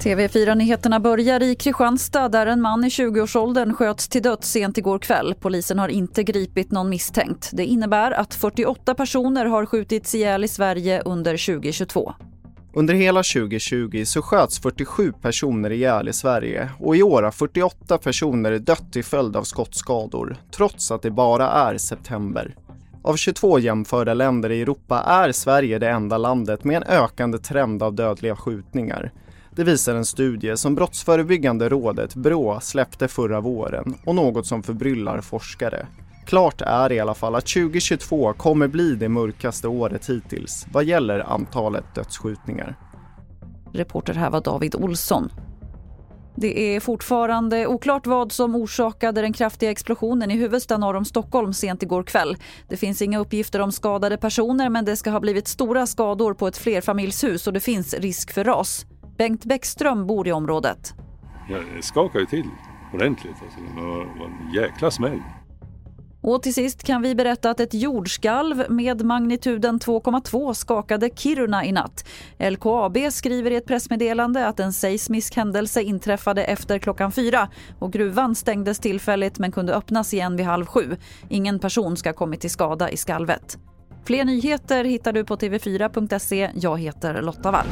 TV4-nyheterna börjar i Kristianstad där en man i 20-årsåldern sköts till döds sent igår kväll. Polisen har inte gripit någon misstänkt. Det innebär att 48 personer har skjutits ihjäl i Sverige under 2022. Under hela 2020 så sköts 47 personer ihjäl i Sverige och i år har 48 personer dött till följd av skottskador, trots att det bara är september. Av 22 jämförda länder i Europa är Sverige det enda landet med en ökande trend av dödliga skjutningar. Det visar en studie som Brottsförebyggande rådet, BRÅ, släppte förra våren och något som förbryllar forskare. Klart är i alla fall att 2022 kommer bli det mörkaste året hittills vad gäller antalet dödsskjutningar. Reporter här var David Olsson. Det är fortfarande oklart vad som orsakade den kraftiga explosionen i huvudstaden norr om Stockholm sent igår kväll. Det finns inga uppgifter om skadade personer men det ska ha blivit stora skador på ett flerfamiljshus och det finns risk för ras. Bengt Bäckström bor i området. Det skakade ju till ordentligt. Alltså, det var en jäkla smäll. Och till sist kan vi berätta att ett jordskalv med magnituden 2,2 skakade Kiruna i natt. LKAB skriver i ett pressmeddelande att en seismisk händelse inträffade efter klockan fyra och gruvan stängdes tillfälligt men kunde öppnas igen vid halv sju. Ingen person ska ha kommit till skada i skalvet. Fler nyheter hittar du på tv4.se. Jag heter Lotta Wall.